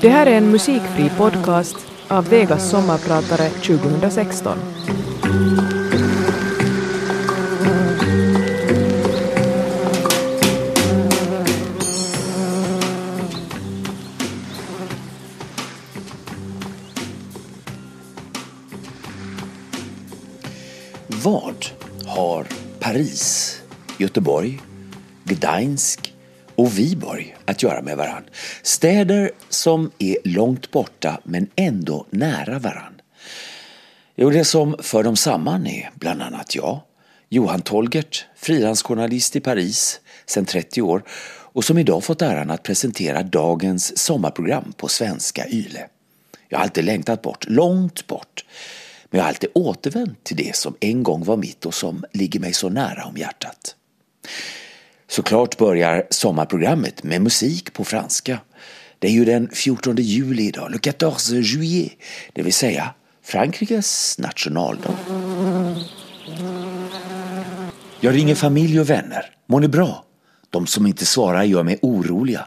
Det här är en musikfri podcast av Vegas sommarpratare 2016. Vad har Paris, Göteborg, Gdańsk och Viborg att göra med varann? Städer som är långt borta men ändå nära varann. Jo, det som för dem samman är bland annat jag, Johan Tolgert, frilansjournalist i Paris sedan 30 år och som idag fått äran att presentera dagens sommarprogram på svenska YLE. Jag har alltid längtat bort, långt bort. Men jag har alltid återvänt till det som en gång var mitt och som ligger mig så nära om hjärtat. Såklart börjar sommarprogrammet med musik på franska. Det är ju den 14 juli idag, le 14 juillet, det vill säga Frankrikes nationaldag. Jag ringer familj och vänner. Mår ni bra? De som inte svarar gör mig oroliga.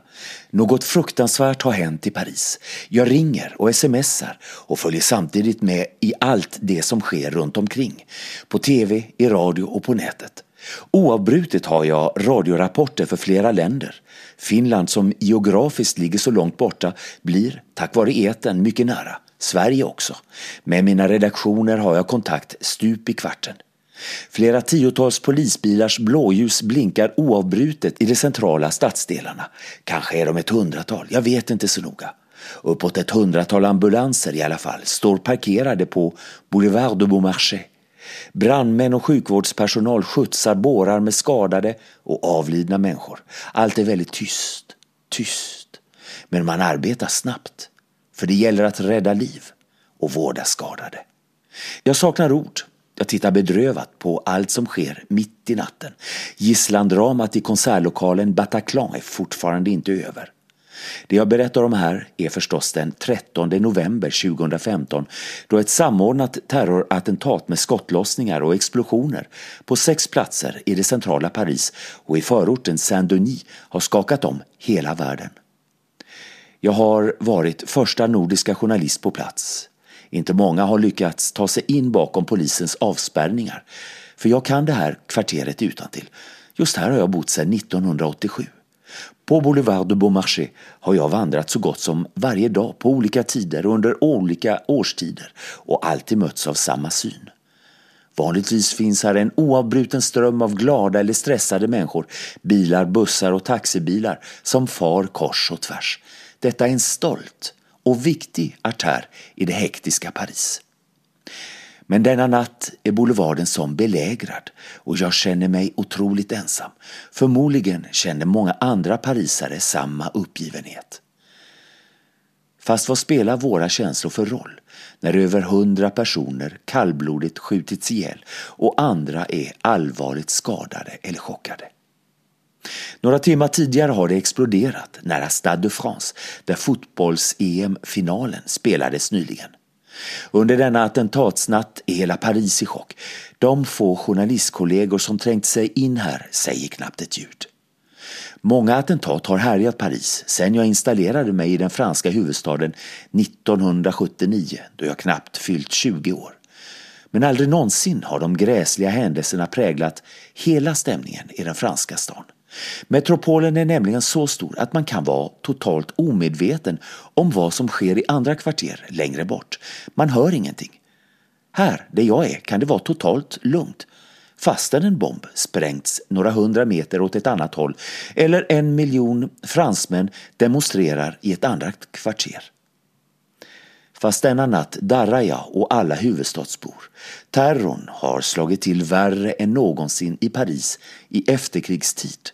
Något fruktansvärt har hänt i Paris. Jag ringer och smsar och följer samtidigt med i allt det som sker runt omkring. På tv, i radio och på nätet. Oavbrutet har jag radiorapporter för flera länder. Finland som geografiskt ligger så långt borta blir, tack vare eten, mycket nära. Sverige också. Med mina redaktioner har jag kontakt stup i kvarten. Flera tiotals polisbilars blåljus blinkar oavbrutet i de centrala stadsdelarna. Kanske är de ett hundratal, jag vet inte så noga. Uppåt ett hundratal ambulanser i alla fall står parkerade på Boulevard de Beaumarchais. Brandmän och sjukvårdspersonal skjutsar bårar med skadade och avlidna människor. Allt är väldigt tyst, tyst. Men man arbetar snabbt. För det gäller att rädda liv och vårda skadade. Jag saknar ord. Jag tittar bedrövat på allt som sker mitt i natten. Gisslandramat i konsertlokalen Bataclan är fortfarande inte över. Det jag berättar om här är förstås den 13 november 2015 då ett samordnat terrorattentat med skottlossningar och explosioner på sex platser i det centrala Paris och i förorten Saint-Denis har skakat om hela världen. Jag har varit första nordiska journalist på plats. Inte många har lyckats ta sig in bakom polisens avspärrningar. För jag kan det här kvarteret utan till. Just här har jag bott sedan 1987. På Boulevard de Beaumarchais har jag vandrat så gott som varje dag på olika tider och under olika årstider och alltid mötts av samma syn. Vanligtvis finns här en oavbruten ström av glada eller stressade människor, bilar, bussar och taxibilar som far kors och tvärs. Detta är en stolt och viktig artär i det hektiska Paris. Men denna natt är boulevarden som belägrad och jag känner mig otroligt ensam. Förmodligen känner många andra parisare samma uppgivenhet. Fast vad spelar våra känslor för roll när över hundra personer kallblodigt skjutits ihjäl och andra är allvarligt skadade eller chockade? Några timmar tidigare har det exploderat nära Stade de France där fotbolls-EM-finalen spelades nyligen. Under denna attentatsnatt är hela Paris i chock. De få journalistkollegor som trängt sig in här säger knappt ett ljud. Många attentat har härjat Paris sen jag installerade mig i den franska huvudstaden 1979 då jag knappt fyllt 20 år. Men aldrig någonsin har de gräsliga händelserna präglat hela stämningen i den franska staden. Metropolen är nämligen så stor att man kan vara totalt omedveten om vad som sker i andra kvarter längre bort. Man hör ingenting. Här, där jag är, kan det vara totalt lugnt fastän en bomb sprängts några hundra meter åt ett annat håll eller en miljon fransmän demonstrerar i ett annat kvarter. Fast denna natt darrar jag och alla huvudstadsbor. Terrorn har slagit till värre än någonsin i Paris i efterkrigstid.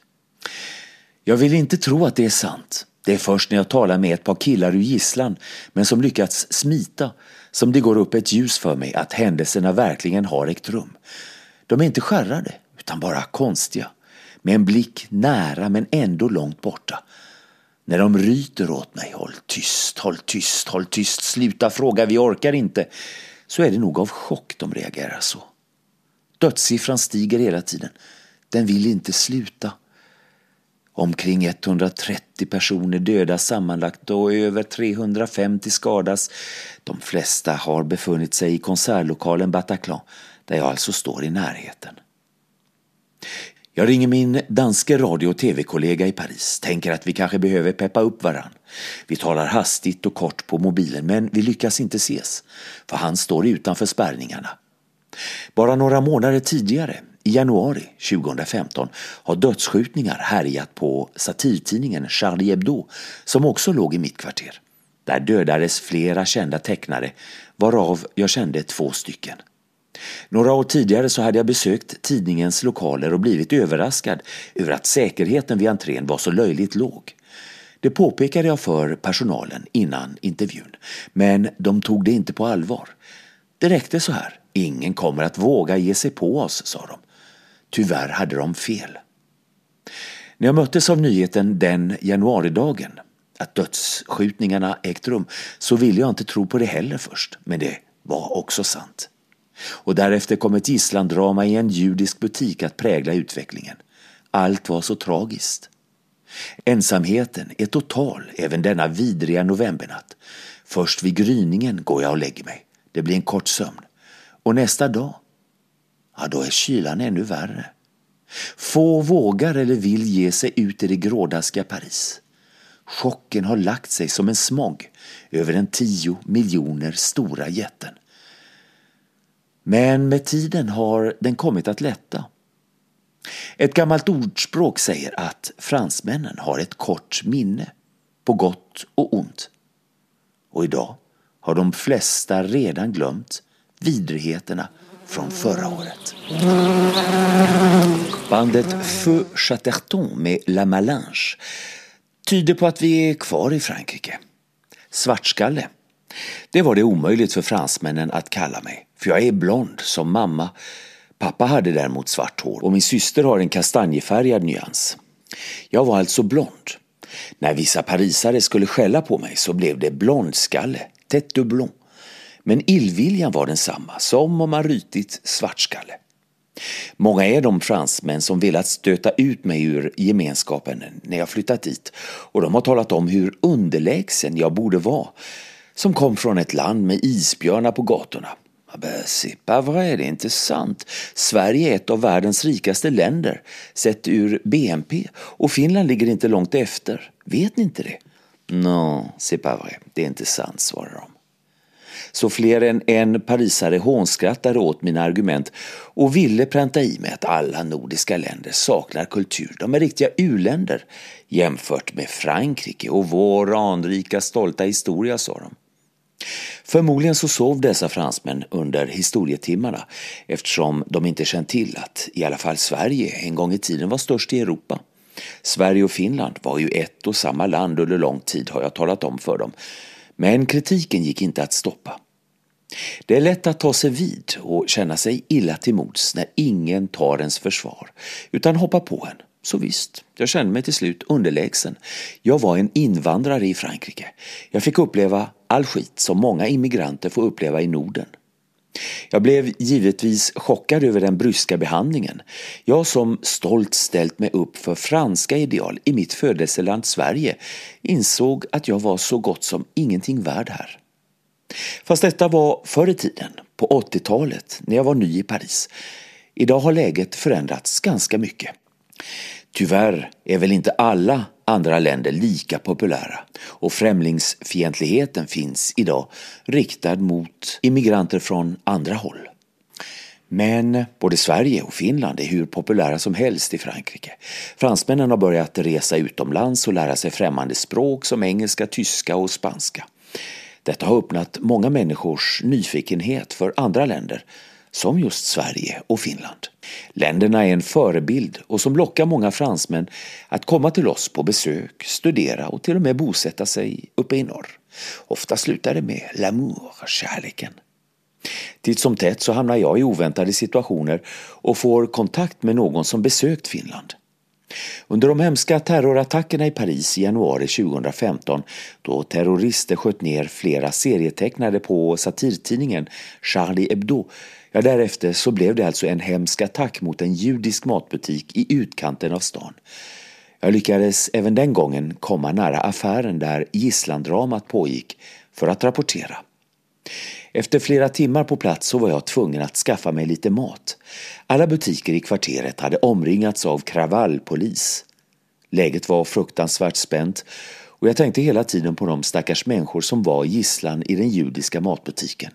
Jag vill inte tro att det är sant. Det är först när jag talar med ett par killar ur gisslan, men som lyckats smita, som det går upp ett ljus för mig att händelserna verkligen har ägt rum. De är inte skärrade, utan bara konstiga. Med en blick nära men ändå långt borta. När de ryter åt mig, håll tyst, håll tyst, håll tyst, sluta fråga, vi orkar inte. Så är det nog av chock de reagerar så. Dödssiffran stiger hela tiden. Den vill inte sluta. Omkring 130 personer dödas sammanlagt och över 350 skadas. De flesta har befunnit sig i konsertlokalen Bataclan, där jag alltså står i närheten. Jag ringer min danske radio och tv-kollega i Paris, tänker att vi kanske behöver peppa upp varann. Vi talar hastigt och kort på mobilen men vi lyckas inte ses, för han står utanför spärrningarna. Bara några månader tidigare, i januari 2015, har dödsskjutningar härjat på satirtidningen Charlie Hebdo som också låg i mitt kvarter. Där dödades flera kända tecknare, varav jag kände två stycken. Några år tidigare så hade jag besökt tidningens lokaler och blivit överraskad över att säkerheten vid entrén var så löjligt låg. Det påpekade jag för personalen innan intervjun, men de tog det inte på allvar. Det räckte så här. Ingen kommer att våga ge sig på oss, sa de. Tyvärr hade de fel. När jag möttes av nyheten den januaridagen att dödsskjutningarna ägt rum så ville jag inte tro på det heller först, men det var också sant. Och därefter kom ett gisslandrama i en judisk butik att prägla utvecklingen. Allt var så tragiskt. Ensamheten är total även denna vidriga novembernatt. Först vid gryningen går jag och lägger mig. Det blir en kort sömn. Och nästa dag, ja då är kylan ännu värre. Få vågar eller vill ge sig ut i det grådaskiga Paris. Chocken har lagt sig som en smog över den tio miljoner stora jätten. Men med tiden har den kommit att lätta. Ett gammalt ordspråk säger att fransmännen har ett kort minne, på gott och ont. Och idag har de flesta redan glömt vidrigheterna från förra året. Bandet Feu Chatterton med La Malange tyder på att vi är kvar i Frankrike. Svartskalle det var det omöjligt för fransmännen att kalla mig, för jag är blond som mamma. Pappa hade däremot svart hår och min syster har en kastanjefärgad nyans. Jag var alltså blond. När vissa parisare skulle skälla på mig så blev det blondskalle, tête de blond. Men illviljan var densamma, som om man rytit svartskalle. Många är de fransmän som velat stöta ut mig ur gemenskapen när jag flyttat dit och de har talat om hur underlägsen jag borde vara som kom från ett land med isbjörnar på gatorna. C'est pas vrai, det är inte sant. Sverige är ett av världens rikaste länder sett ur BNP och Finland ligger inte långt efter. Vet ni inte det? Non, c'est pas vrai, det är inte sant, svarar de. Så fler än en parisare hånskrattade åt mina argument och ville pränta i mig att alla nordiska länder saknar kultur. De är riktiga uländer jämfört med Frankrike och vår anrika stolta historia, sa de. Förmodligen så sov dessa fransmän under historietimmarna eftersom de inte känt till att i alla fall Sverige en gång i tiden var störst i Europa. Sverige och Finland var ju ett och samma land under lång tid har jag talat om för dem. Men kritiken gick inte att stoppa. Det är lätt att ta sig vid och känna sig illa till mods när ingen tar ens försvar utan hoppar på en. Så visst, jag kände mig till slut underlägsen. Jag var en invandrare i Frankrike. Jag fick uppleva all skit som många immigranter får uppleva i Norden. Jag blev givetvis chockad över den bryska behandlingen. Jag som stolt ställt mig upp för franska ideal i mitt födelseland Sverige insåg att jag var så gott som ingenting värd här. Fast detta var förr i tiden, på 80-talet, när jag var ny i Paris. Idag har läget förändrats ganska mycket. Tyvärr är väl inte alla andra länder lika populära och främlingsfientligheten finns idag riktad mot immigranter från andra håll. Men både Sverige och Finland är hur populära som helst i Frankrike. Fransmännen har börjat resa utomlands och lära sig främmande språk som engelska, tyska och spanska. Detta har öppnat många människors nyfikenhet för andra länder som just Sverige och Finland. Länderna är en förebild och som lockar många fransmän att komma till oss på besök, studera och till och med bosätta sig uppe i norr. Ofta slutar det med l'amour, kärleken. Titt som tätt så hamnar jag i oväntade situationer och får kontakt med någon som besökt Finland. Under de hemska terrorattackerna i Paris i januari 2015 då terrorister sköt ner flera serietecknade på satirtidningen Charlie Hebdo Ja, därefter så blev det alltså en hemsk attack mot en judisk matbutik i utkanten av stan. Jag lyckades även den gången komma nära affären där gisslandramat pågick för att rapportera. Efter flera timmar på plats så var jag tvungen att skaffa mig lite mat. Alla butiker i kvarteret hade omringats av kravallpolis. Läget var fruktansvärt spänt och jag tänkte hela tiden på de stackars människor som var gisslan i den judiska matbutiken.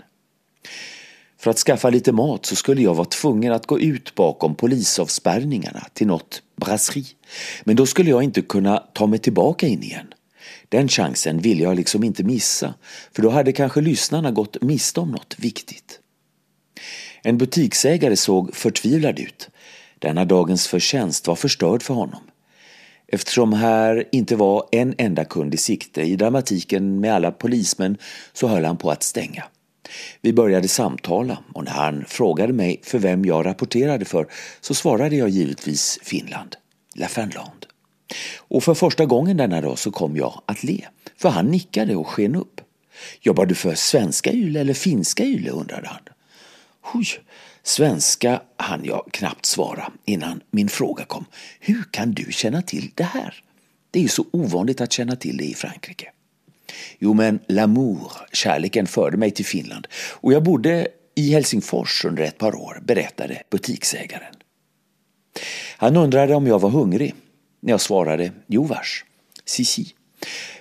För att skaffa lite mat så skulle jag vara tvungen att gå ut bakom polisavspärrningarna till något brasserie. Men då skulle jag inte kunna ta mig tillbaka in igen. Den chansen ville jag liksom inte missa, för då hade kanske lyssnarna gått miste om något viktigt. En butiksägare såg förtvivlad ut. Denna dagens förtjänst var förstörd för honom. Eftersom här inte var en enda kund i sikte i dramatiken med alla polismän så höll han på att stänga. Vi började samtala och när han frågade mig för vem jag rapporterade för så svarade jag givetvis Finland, La Finland. Och för första gången denna dag så kom jag att le, för han nickade och sken upp. Jobbar du för svenska YLE eller finska YLE undrade han. Oj, svenska hann jag knappt svara innan min fråga kom. Hur kan du känna till det här? Det är ju så ovanligt att känna till det i Frankrike. Jo, men l'amour, kärleken, förde mig till Finland och jag bodde i Helsingfors under ett par år, berättade butiksägaren. Han undrade om jag var hungrig. När jag svarade jo vars, si si.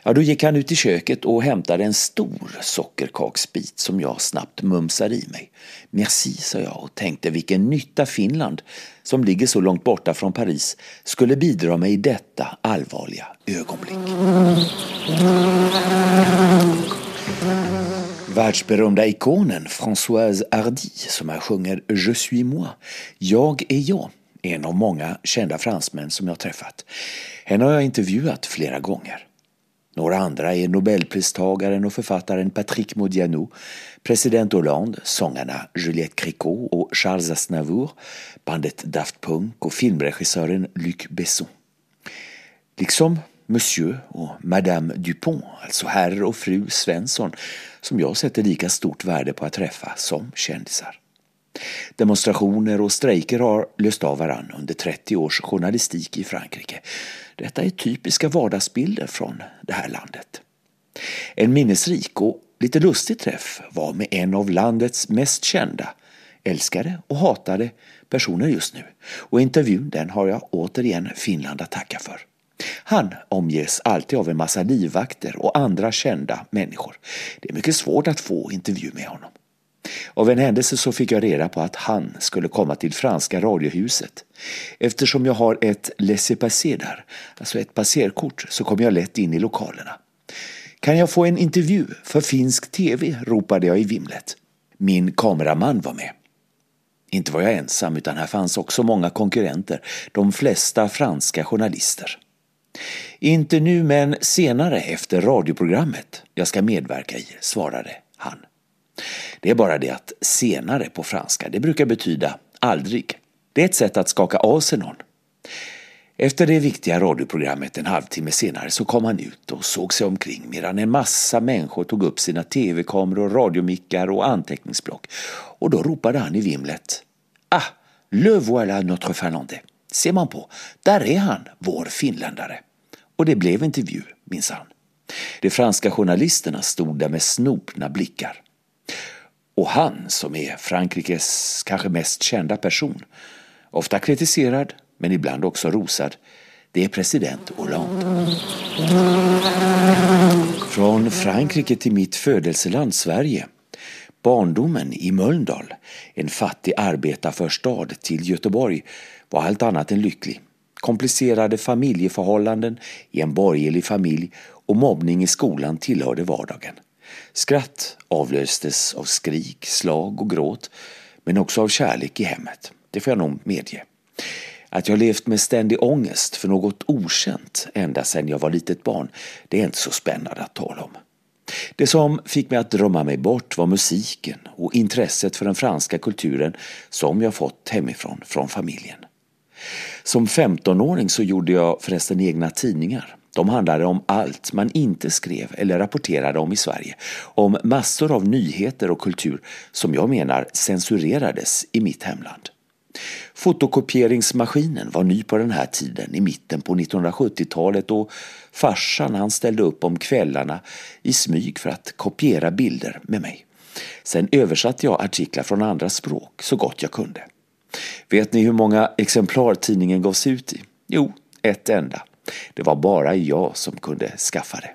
Ja, då gick han ut i köket och hämtade en stor sockerkaksbit som jag snabbt mumsade i mig. Merci, sa jag och tänkte vilken nytta Finland, som ligger så långt borta från Paris, skulle bidra med i detta allvarliga ögonblick. Världsberömda ikonen Françoise Hardy som här sjunger Je suis moi, jag är jag, en av många kända fransmän som jag träffat. Henne har jag intervjuat flera gånger. Några andra är nobelpristagaren och författaren Patrick Modiano, president Hollande, sångarna Juliette Cricot och Charles Aznavour, bandet Daft Punk och filmregissören Luc Besson. Liksom Monsieur och Madame Dupont, alltså herr och fru Svensson, som jag sätter lika stort värde på att träffa som kändisar. Demonstrationer och strejker har löst av varann under 30 års journalistik i Frankrike. Detta är typiska vardagsbilder från det här landet. En minnesrik och lite lustig träff var med en av landets mest kända, älskade och hatade personer just nu. Och intervjun den har jag återigen Finland att tacka för. Han omges alltid av en massa livvakter och andra kända människor. Det är mycket svårt att få intervju med honom. Av en händelse så fick jag reda på att han skulle komma till franska radiohuset. Eftersom jag har ett laissez-passer där, alltså ett passerkort, så kom jag lätt in i lokalerna. Kan jag få en intervju för finsk tv? ropade jag i vimlet. Min kameraman var med. Inte var jag ensam utan här fanns också många konkurrenter, de flesta franska journalister. Inte nu men senare efter radioprogrammet jag ska medverka i, svarade han. Det är bara det att senare på franska, det brukar betyda aldrig. Det är ett sätt att skaka av sig någon. Efter det viktiga radioprogrammet en halvtimme senare så kom han ut och såg sig omkring medan en massa människor tog upp sina tv-kameror, radiomickar och anteckningsblock. Och då ropade han i vimlet. Ah, le voilà notre finlandais. Ser man på, där är han, vår finländare. Och det blev intervju, minsann. De franska journalisterna stod där med snopna blickar. Och han som är Frankrikes kanske mest kända person, ofta kritiserad men ibland också rosad, det är president Hollande. Från Frankrike till mitt födelseland Sverige. Barndomen i Mölndal, en fattig arbetarförstad till Göteborg, var allt annat än lycklig. Komplicerade familjeförhållanden i en borgerlig familj och mobbning i skolan tillhörde vardagen. Skratt avlöstes av skrik, slag och gråt, men också av kärlek i hemmet. Det får jag nog medge. Att jag levt med ständig ångest för något okänt ända sedan jag var litet barn, det är inte så spännande att tala om. Det som fick mig att drömma mig bort var musiken och intresset för den franska kulturen som jag fått hemifrån, från familjen. Som 15-åring så gjorde jag förresten egna tidningar. De handlade om allt man inte skrev eller rapporterade om i Sverige. Om massor av nyheter och kultur som jag menar censurerades i mitt hemland. Fotokopieringsmaskinen var ny på den här tiden i mitten på 1970-talet och farsan han ställde upp om kvällarna i smyg för att kopiera bilder med mig. Sen översatte jag artiklar från andra språk så gott jag kunde. Vet ni hur många exemplar tidningen gavs ut i? Jo, ett enda. Det var bara jag som kunde skaffa det.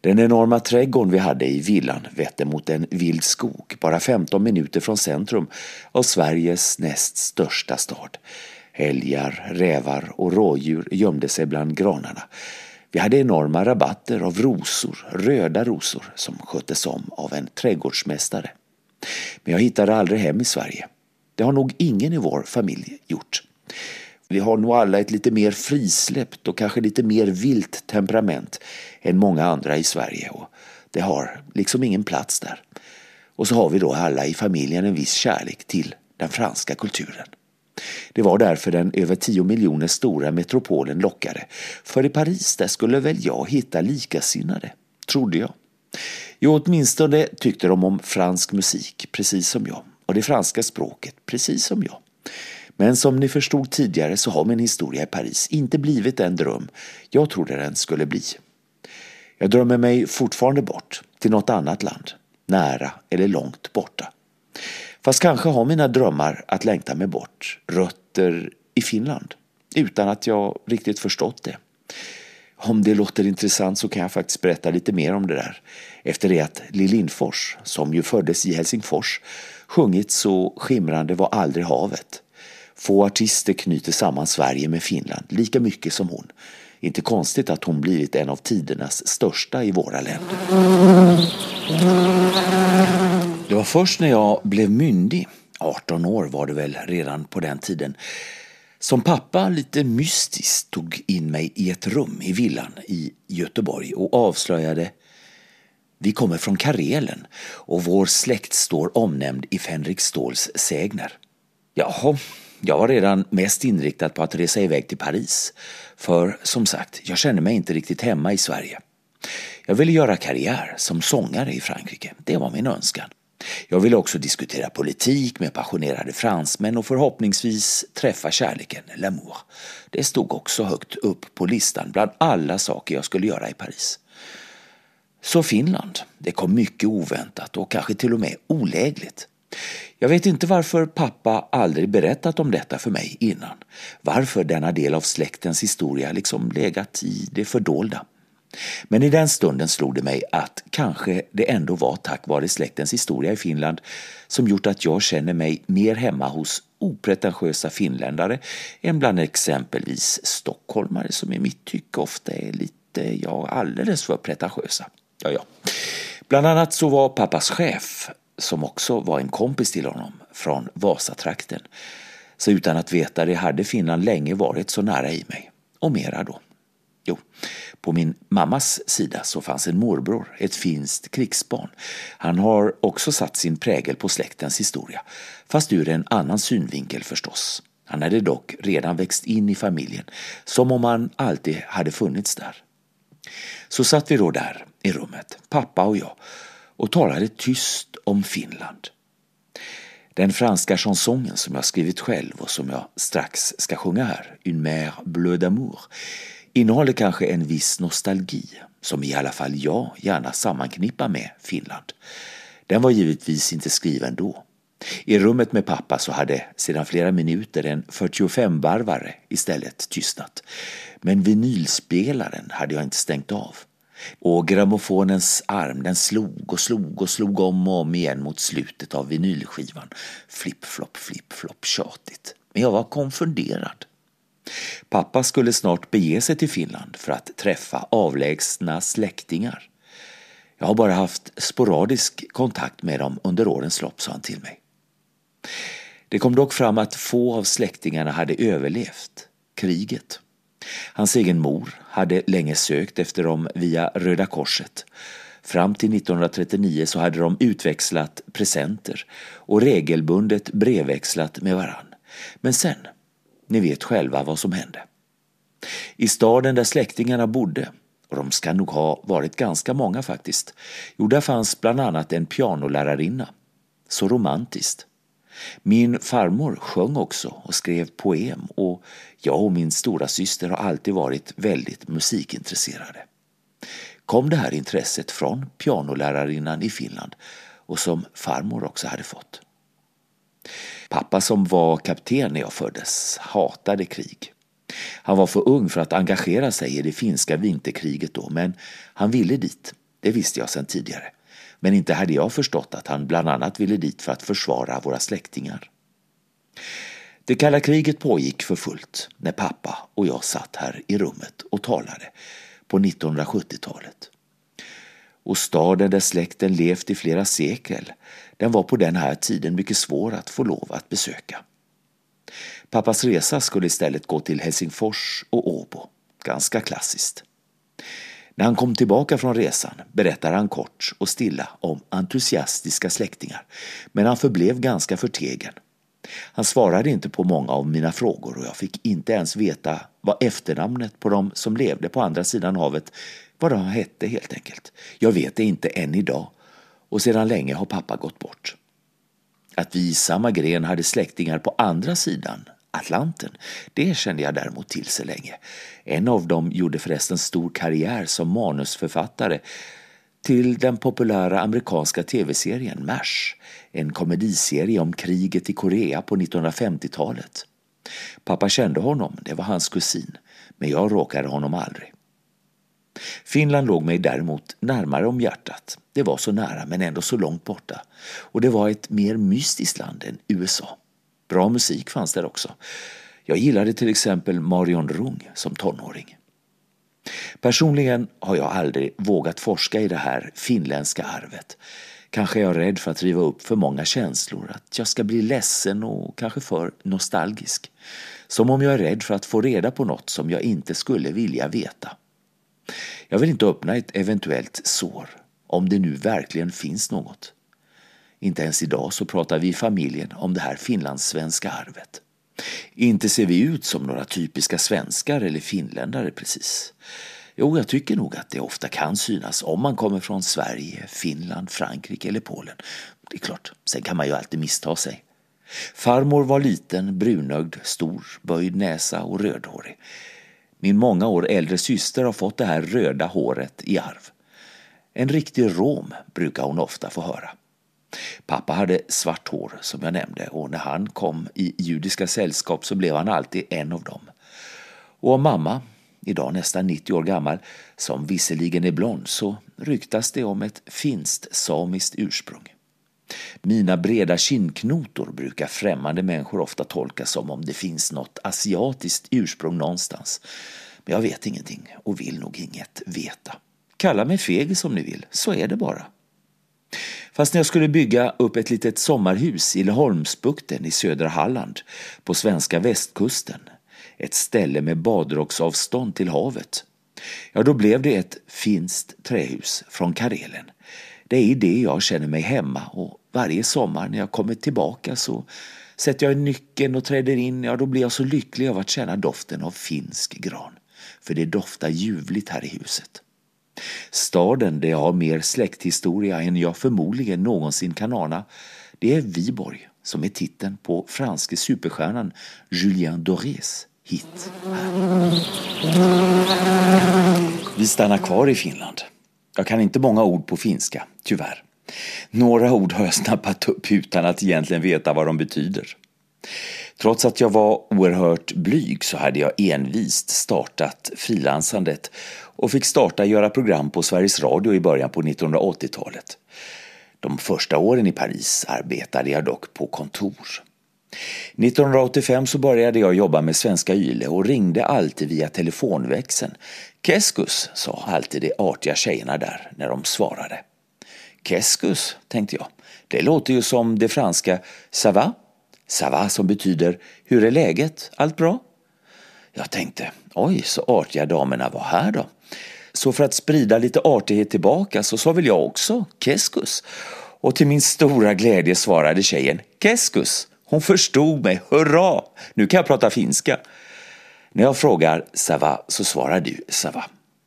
Den enorma trädgården vi hade i villan vette mot en vild skog bara 15 minuter från centrum av Sveriges näst största stad. Älgar, rävar och rådjur gömde sig bland granarna. Vi hade enorma rabatter av rosor, röda rosor, som sköttes om av en trädgårdsmästare. Men jag hittade aldrig hem i Sverige. Det har nog ingen i vår familj gjort. Vi har nog alla ett lite mer frisläppt och kanske lite mer vilt temperament än många andra i Sverige och det har liksom ingen plats där. Och så har vi då alla i familjen en viss kärlek till den franska kulturen. Det var därför den över tio miljoner stora metropolen lockade. För i Paris där skulle väl jag hitta likasinnade, trodde jag. Jo, åtminstone tyckte de om fransk musik, precis som jag. Och det franska språket, precis som jag. Men som ni förstod tidigare så har min historia i Paris inte blivit den dröm jag trodde den skulle bli. Jag drömmer mig fortfarande bort till något annat land, nära eller långt borta. Fast kanske har mina drömmar att längta mig bort rötter i Finland utan att jag riktigt förstått det. Om det låter intressant så kan jag faktiskt berätta lite mer om det där efter det att Lill Lindfors, som ju föddes i Helsingfors, sjungit så skimrande var aldrig havet Få artister knyter samman Sverige med Finland lika mycket som hon. Inte konstigt att hon blivit en av tidernas största i våra länder. Det var först när jag blev myndig, 18 år var det väl redan på den tiden, som pappa lite mystiskt tog in mig i ett rum i villan i Göteborg och avslöjade vi kommer från Karelen och vår släkt står omnämnd i Fänrik Ståls sägner. Jaha, jag var redan mest inriktad på att resa iväg till Paris. För som sagt, jag kände mig inte riktigt hemma i Sverige. Jag ville göra karriär som sångare i Frankrike. Det var min önskan. Jag ville också diskutera politik med passionerade fransmän och förhoppningsvis träffa kärleken, l'amour. Det stod också högt upp på listan bland alla saker jag skulle göra i Paris. Så Finland, det kom mycket oväntat och kanske till och med olägligt. Jag vet inte varför pappa aldrig berättat om detta för mig innan. Varför denna del av släktens historia liksom legat i det fördolda. Men i den stunden slog det mig att kanske det ändå var tack vare släktens historia i Finland som gjort att jag känner mig mer hemma hos opretentiösa finländare än bland exempelvis stockholmare som i mitt tycke ofta är lite, ja, alldeles för pretentiösa. Ja, ja. Bland annat så var pappas chef som också var en kompis till honom från Vasatrakten. Så utan att veta det hade Finland länge varit så nära i mig. Och mera då. Jo, på min mammas sida så fanns en morbror, ett finskt krigsbarn. Han har också satt sin prägel på släktens historia, fast ur en annan synvinkel förstås. Han hade dock redan växt in i familjen, som om han alltid hade funnits där. Så satt vi då där i rummet, pappa och jag, och talade tyst om Finland. Den franska chansongen som jag skrivit själv och som jag strax ska sjunga här, Une mer bleu d'amour, innehåller kanske en viss nostalgi som i alla fall jag gärna sammanknippar med Finland. Den var givetvis inte skriven då. I rummet med pappa så hade sedan flera minuter en 45-varvare istället tystnat. Men vinylspelaren hade jag inte stängt av. Och grammofonens arm den slog och slog och slog om och om igen mot slutet av vinylskivan. Flipp-flopp, flipp-flopp, tjatigt. Men jag var konfunderad. Pappa skulle snart bege sig till Finland för att träffa avlägsna släktingar. Jag har bara haft sporadisk kontakt med dem under årens lopp, sa han till mig. Det kom dock fram att få av släktingarna hade överlevt kriget. Hans egen mor hade länge sökt efter dem via Röda Korset. Fram till 1939 så hade de utväxlat presenter och regelbundet brevväxlat med varann. Men sen, ni vet själva vad som hände. I staden där släktingarna bodde, och de ska nog ha varit ganska många faktiskt, jo där fanns bland annat en pianolärarinna. Så romantiskt. Min farmor sjöng också och skrev poem och jag och min stora syster har alltid varit väldigt musikintresserade. Kom det här intresset från pianolärarinnan i Finland och som farmor också hade fått. Pappa som var kapten när jag föddes hatade krig. Han var för ung för att engagera sig i det finska vinterkriget då, men han ville dit. Det visste jag sedan tidigare. Men inte hade jag förstått att han bland annat ville dit för att försvara våra släktingar. Det kalla kriget pågick för fullt när pappa och jag satt här i rummet och talade på 1970-talet. Och staden där släkten levt i flera sekel, den var på den här tiden mycket svår att få lov att besöka. Pappas resa skulle istället gå till Helsingfors och Åbo. Ganska klassiskt. När han kom tillbaka från resan berättade han kort och stilla om entusiastiska släktingar, men han förblev ganska förtegen. Han svarade inte på många av mina frågor och jag fick inte ens veta vad efternamnet på de som levde på andra sidan havet, vad de hette helt enkelt. Jag vet det inte än idag och sedan länge har pappa gått bort. Att vi i samma gren hade släktingar på andra sidan Atlanten, det kände jag däremot till så länge. En av dem gjorde förresten stor karriär som manusförfattare till den populära amerikanska tv-serien MASH, en komediserie om kriget i Korea på 1950-talet. Pappa kände honom, det var hans kusin, men jag råkade honom aldrig. Finland låg mig däremot närmare om hjärtat. Det var så nära men ändå så långt borta. Och det var ett mer mystiskt land än USA. Bra musik fanns där också. Jag gillade till exempel Marion Rung som tonåring. Personligen har jag aldrig vågat forska i det här finländska arvet. Kanske är jag rädd för att riva upp för många känslor, att jag ska bli ledsen och kanske för nostalgisk. Som om jag är rädd för att få reda på något som jag inte skulle vilja veta. Jag vill inte öppna ett eventuellt sår, om det nu verkligen finns något. Inte ens idag så pratar vi i familjen om det här finlandssvenska arvet. Inte ser vi ut som några typiska svenskar eller finländare precis. Jo, jag tycker nog att det ofta kan synas om man kommer från Sverige, Finland, Frankrike eller Polen. Det är klart, sen kan man ju alltid missta sig. Farmor var liten, brunögd, stor, böjd näsa och rödhårig. Min många år äldre syster har fått det här röda håret i arv. En riktig rom brukar hon ofta få höra. Pappa hade svart hår som jag nämnde och när han kom i judiska sällskap så blev han alltid en av dem. Och om mamma, idag nästan 90 år gammal, som visserligen är blond så ryktas det om ett finst samiskt ursprung. Mina breda kindknotor brukar främmande människor ofta tolka som om det finns något asiatiskt ursprung någonstans. Men jag vet ingenting och vill nog inget veta. Kalla mig fegis om ni vill, så är det bara. Fast när jag skulle bygga upp ett litet sommarhus i Laholmsbukten i södra Halland på svenska västkusten, ett ställe med badrocksavstånd till havet, ja då blev det ett finskt trähus från Karelen. Det är i det jag känner mig hemma och varje sommar när jag kommer tillbaka så sätter jag nyckeln och träder in, ja då blir jag så lycklig av att känna doften av finsk gran. För det doftar ljuvligt här i huset. Staden där jag har mer släkthistoria än jag förmodligen någonsin kan ana, det är Viborg som är titeln på franske superstjärnan Julien Dorés hit. Vi stannar kvar i Finland. Jag kan inte många ord på finska, tyvärr. Några ord har jag snappat upp utan att egentligen veta vad de betyder. Trots att jag var oerhört blyg så hade jag envist startat frilansandet och fick starta göra program på Sveriges Radio i början på 1980-talet. De första åren i Paris arbetade jag dock på kontor. 1985 så började jag jobba med Svenska Yle och ringde alltid via telefonväxeln. Keskus, sa alltid de artiga tjejerna där när de svarade. Keskus, tänkte jag. Det låter ju som det franska ça va? Ça va som betyder hur är läget? Allt bra? Jag tänkte, oj så artiga damerna var här då. Så för att sprida lite artighet tillbaka så sa väl jag också keskus. Och till min stora glädje svarade tjejen keskus. Hon förstod mig, hurra! Nu kan jag prata finska. När jag frågar sava så svarar du sava.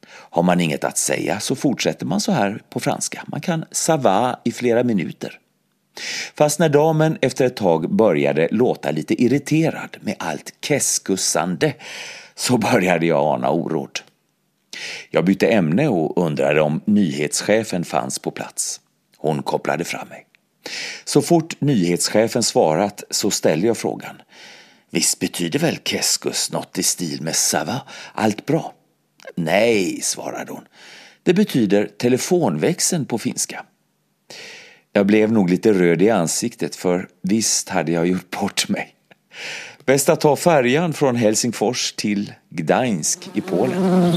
Har man inget att säga så fortsätter man så här på franska. Man kan sava i flera minuter. Fast när damen efter ett tag började låta lite irriterad med allt keskussande så började jag ana oråd. Jag bytte ämne och undrade om nyhetschefen fanns på plats. Hon kopplade fram mig. Så fort nyhetschefen svarat så ställde jag frågan. Visst betyder väl keskus något i stil med sava, allt bra? Nej, svarade hon. Det betyder telefonväxeln på finska. Jag blev nog lite röd i ansiktet för visst hade jag gjort bort mig. Bäst att ta färjan från Helsingfors till Gdańsk i Polen.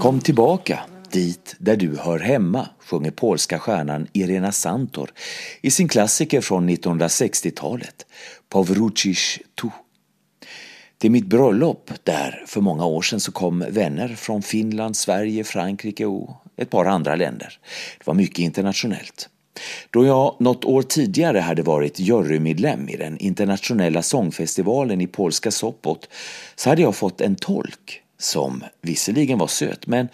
Kom tillbaka dit där du hör hemma, sjunger polska stjärnan Irena Santor i sin klassiker från 1960-talet, Powrócisz tu. Till mitt bröllop där för många år sedan så kom vänner från Finland, Sverige, Frankrike och ett par andra länder. Det var mycket internationellt. Då jag något år tidigare hade varit jurymedlem i den internationella sångfestivalen i polska Sopot så hade jag fått en tolk som visserligen var söt men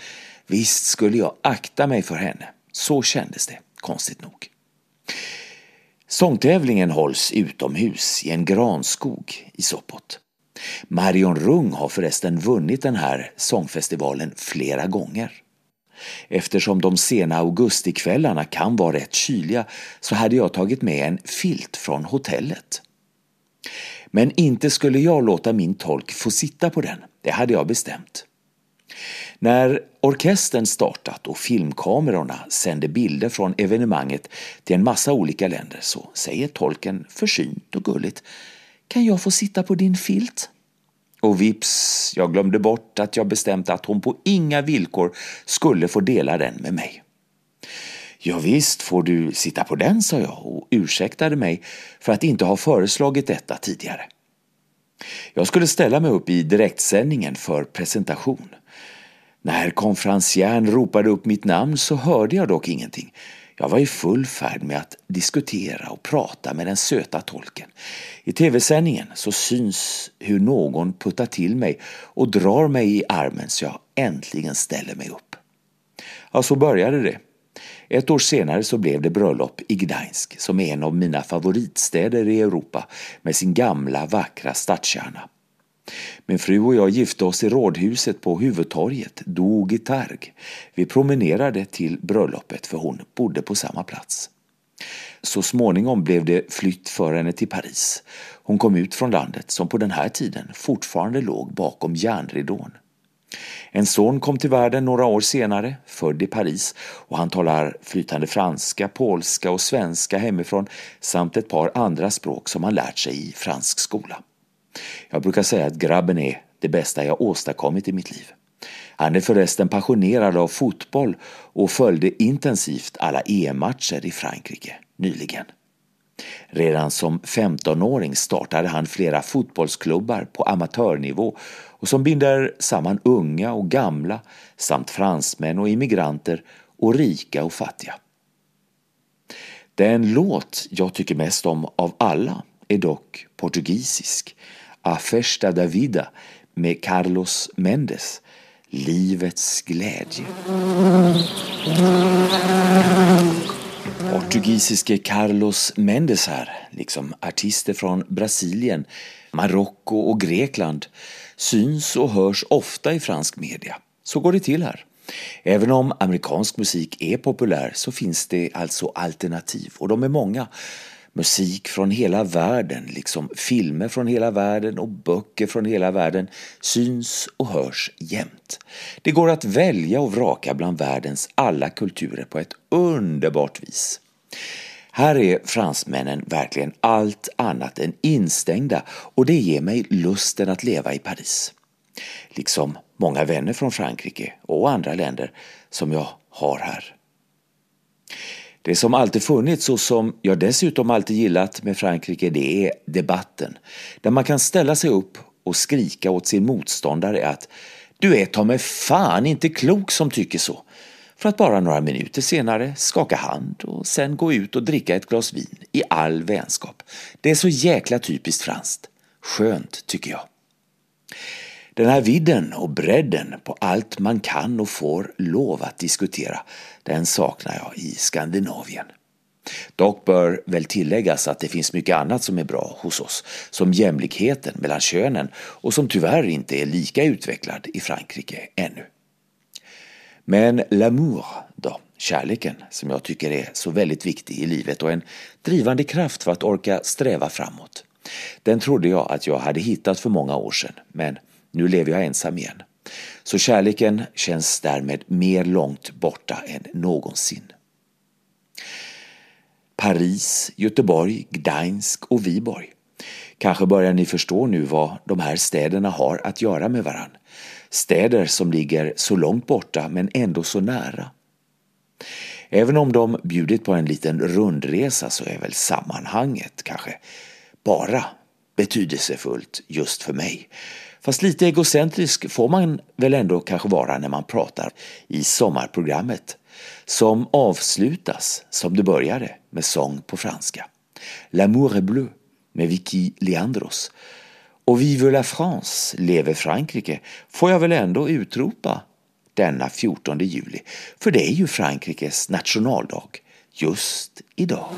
visst skulle jag akta mig för henne. Så kändes det, konstigt nog. Sångtävlingen hålls utomhus i en granskog i Sopot. Marion Rung har förresten vunnit den här sångfestivalen flera gånger. Eftersom de sena augustikvällarna kan vara rätt kyliga så hade jag tagit med en filt från hotellet. Men inte skulle jag låta min tolk få sitta på den, det hade jag bestämt. När orkestern startat och filmkamerorna sände bilder från evenemanget till en massa olika länder så säger tolken försynt och gulligt Kan jag få sitta på din filt? Och vips, jag glömde bort att jag bestämt att hon på inga villkor skulle få dela den med mig. Ja, visst får du sitta på den, sa jag och ursäktade mig för att inte ha föreslagit detta tidigare. Jag skulle ställa mig upp i direktsändningen för presentation. När konferencieren ropade upp mitt namn så hörde jag dock ingenting. Jag var i full färd med att diskutera och prata med den söta tolken. I tv-sändningen så syns hur någon puttar till mig och drar mig i armen så jag äntligen ställer mig upp. Ja, så började det. Ett år senare så blev det bröllop i Gdańsk som är en av mina favoritstäder i Europa med sin gamla vackra stadskärna. Min fru och jag gifte oss i rådhuset på huvudtorget, Dogitarg. Vi promenerade till bröllopet för hon bodde på samma plats. Så småningom blev det flytt för henne till Paris. Hon kom ut från landet som på den här tiden fortfarande låg bakom järnridån. En son kom till världen några år senare, född i Paris och han talar flytande franska, polska och svenska hemifrån samt ett par andra språk som han lärt sig i fransk skola. Jag brukar säga att grabben är det bästa jag åstadkommit i mitt liv. Han är förresten passionerad av fotboll och följde intensivt alla EM-matcher i Frankrike nyligen. Redan som 15-åring startade han flera fotbollsklubbar på amatörnivå och som binder samman unga och gamla samt fransmän och immigranter och rika och fattiga. Den låt jag tycker mest om av alla är dock portugisisk A Festa da Vida med Carlos Mendes, Livets glädje. Portugisiske Carlos Mendes här, liksom artister från Brasilien, Marocko och Grekland, syns och hörs ofta i fransk media. Så går det till här. Även om amerikansk musik är populär så finns det alltså alternativ och de är många musik från hela världen, liksom filmer från hela världen och böcker från hela världen syns och hörs jämt. Det går att välja och vraka bland världens alla kulturer på ett underbart vis. Här är fransmännen verkligen allt annat än instängda och det ger mig lusten att leva i Paris. Liksom många vänner från Frankrike och andra länder som jag har här. Det som alltid funnits och som jag dessutom alltid gillat med Frankrike det är debatten. Där man kan ställa sig upp och skrika åt sin motståndare att du är ta mig fan inte klok som tycker så. För att bara några minuter senare skaka hand och sen gå ut och dricka ett glas vin i all vänskap. Det är så jäkla typiskt franskt. Skönt tycker jag. Den här vidden och bredden på allt man kan och får lov att diskutera, den saknar jag i Skandinavien. Dock bör väl tilläggas att det finns mycket annat som är bra hos oss, som jämlikheten mellan könen och som tyvärr inte är lika utvecklad i Frankrike ännu. Men l'amour då, kärleken, som jag tycker är så väldigt viktig i livet och en drivande kraft för att orka sträva framåt. Den trodde jag att jag hade hittat för många år sedan, men nu lever jag ensam igen. Så kärleken känns därmed mer långt borta än någonsin. Paris, Göteborg, Gdansk och Viborg. Kanske börjar ni förstå nu vad de här städerna har att göra med varann. Städer som ligger så långt borta men ändå så nära. Även om de bjudit på en liten rundresa så är väl sammanhanget kanske bara betydelsefullt just för mig. Fast lite egocentrisk får man väl ändå kanske vara när man pratar i sommarprogrammet som avslutas som det började med sång på franska. L'amour est bleu med Vicky Leandros. Och Vive la France, leve Frankrike, får jag väl ändå utropa denna 14 juli. För det är ju Frankrikes nationaldag just idag.